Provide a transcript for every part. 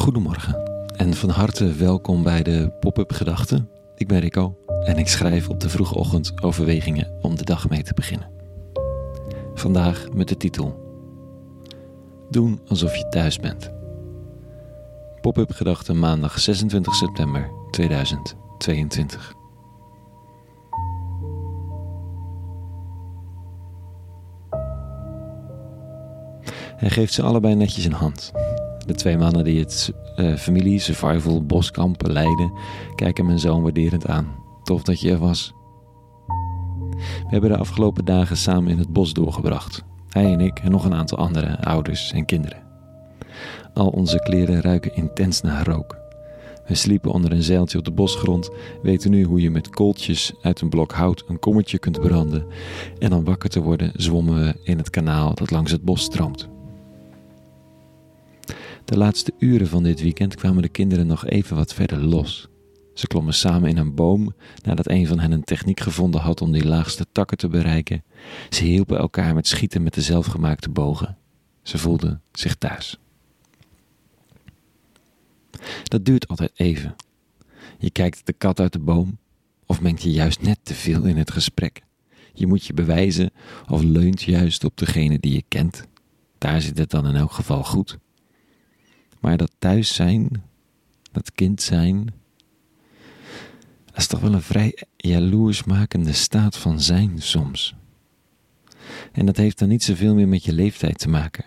Goedemorgen en van harte welkom bij de Pop-up Gedachten. Ik ben Rico en ik schrijf op de vroege ochtend overwegingen om de dag mee te beginnen. Vandaag met de titel Doen alsof je thuis bent. Pop-up Gedachten maandag 26 september 2022. Hij geeft ze allebei netjes een hand. De twee mannen die het uh, familie, survival, boskampen leiden, kijken mijn zoon waarderend aan. Tof dat je er was. We hebben de afgelopen dagen samen in het bos doorgebracht. Hij en ik en nog een aantal andere ouders en kinderen. Al onze kleren ruiken intens naar rook. We sliepen onder een zeiltje op de bosgrond, weten nu hoe je met kooltjes uit een blok hout een kommetje kunt branden. En om wakker te worden zwommen we in het kanaal dat langs het bos stroomt. De laatste uren van dit weekend kwamen de kinderen nog even wat verder los. Ze klommen samen in een boom nadat een van hen een techniek gevonden had om die laagste takken te bereiken. Ze hielpen elkaar met schieten met de zelfgemaakte bogen. Ze voelden zich thuis. Dat duurt altijd even. Je kijkt de kat uit de boom of mengt je juist net te veel in het gesprek. Je moet je bewijzen of leunt juist op degene die je kent. Daar zit het dan in elk geval goed. Maar dat thuis zijn, dat kind zijn, dat is toch wel een vrij jaloersmakende staat van zijn soms. En dat heeft dan niet zoveel meer met je leeftijd te maken.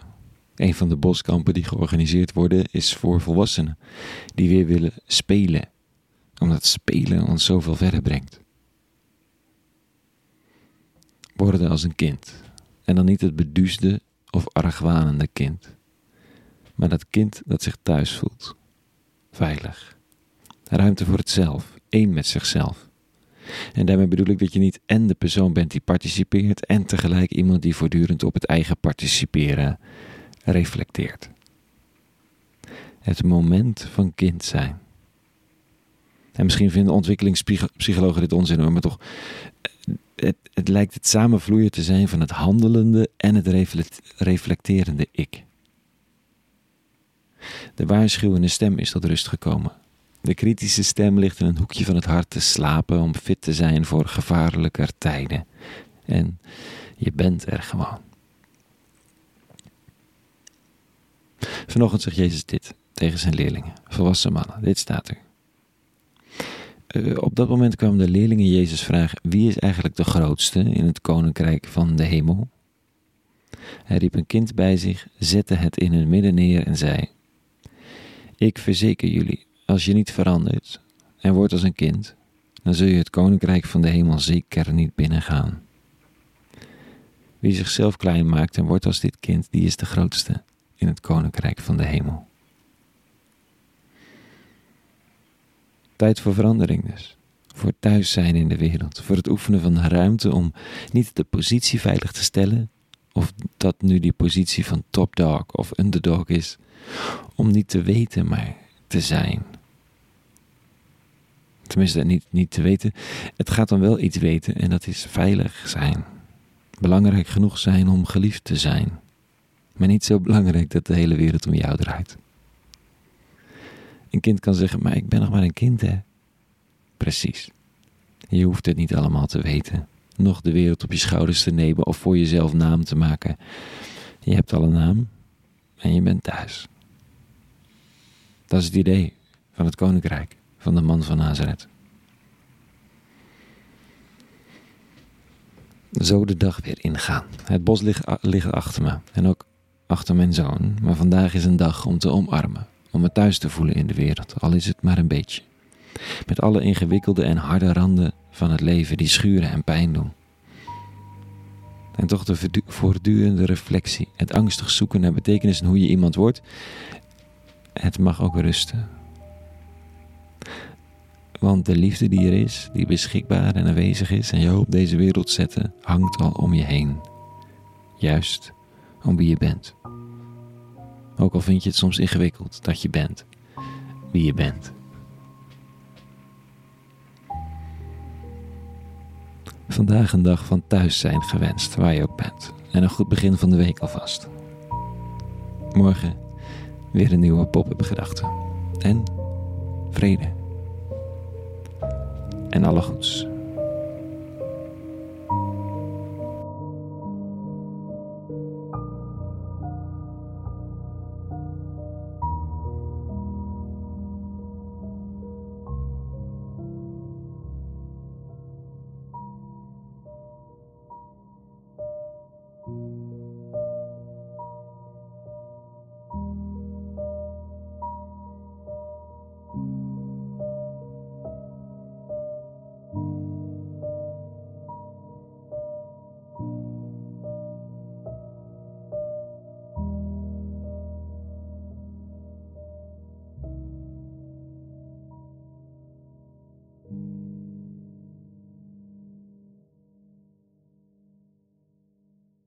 Een van de boskampen die georganiseerd worden is voor volwassenen die weer willen spelen, omdat spelen ons zoveel verder brengt. Worden als een kind en dan niet het beduusde of argwanende kind maar dat kind dat zich thuis voelt. Veilig. Ruimte voor het zelf, één met zichzelf. En daarmee bedoel ik dat je niet en de persoon bent die participeert en tegelijk iemand die voortdurend op het eigen participeren reflecteert. Het moment van kind zijn. En misschien vinden ontwikkelingspsychologen dit onzin hoor, maar toch, het, het lijkt het samenvloeien te zijn van het handelende en het reflecterende ik. De waarschuwende stem is tot rust gekomen. De kritische stem ligt in een hoekje van het hart te slapen om fit te zijn voor gevaarlijker tijden. En je bent er gewoon. Vanochtend zegt Jezus dit tegen zijn leerlingen, volwassen mannen. Dit staat er. Uh, op dat moment kwamen de leerlingen Jezus vragen: Wie is eigenlijk de grootste in het koninkrijk van de hemel? Hij riep een kind bij zich, zette het in hun midden neer en zei: ik verzeker jullie, als je niet verandert en wordt als een kind, dan zul je het koninkrijk van de hemel zeker niet binnengaan. Wie zichzelf klein maakt en wordt als dit kind, die is de grootste in het koninkrijk van de hemel. Tijd voor verandering dus. Voor thuis zijn in de wereld. Voor het oefenen van ruimte om niet de positie veilig te stellen. Of dat nu die positie van top dog of underdog is om niet te weten, maar te zijn. Tenminste, niet, niet te weten. Het gaat dan wel iets weten en dat is veilig zijn. Belangrijk genoeg zijn om geliefd te zijn. Maar niet zo belangrijk dat de hele wereld om jou draait. Een kind kan zeggen, maar ik ben nog maar een kind, hè? Precies. Je hoeft het niet allemaal te weten. Nog de wereld op je schouders te nemen of voor jezelf naam te maken. Je hebt al een naam en je bent thuis. Dat is het idee van het koninkrijk van de man van Nazareth. Zo de dag weer ingaan. Het bos ligt, ligt achter me en ook achter mijn zoon. Maar vandaag is een dag om te omarmen, om me thuis te voelen in de wereld, al is het maar een beetje. Met alle ingewikkelde en harde randen van het leven die schuren en pijn doen. En toch de voortdurende reflectie, het angstig zoeken naar betekenis en hoe je iemand wordt, het mag ook rusten. Want de liefde die er is, die beschikbaar en aanwezig is en jou op deze wereld zetten, hangt al om je heen. Juist om wie je bent. Ook al vind je het soms ingewikkeld dat je bent wie je bent. Vandaag een dag van thuis zijn gewenst, waar je ook bent. En een goed begin van de week alvast. Morgen weer een nieuwe pop-up gedachte. En vrede. En alle goeds.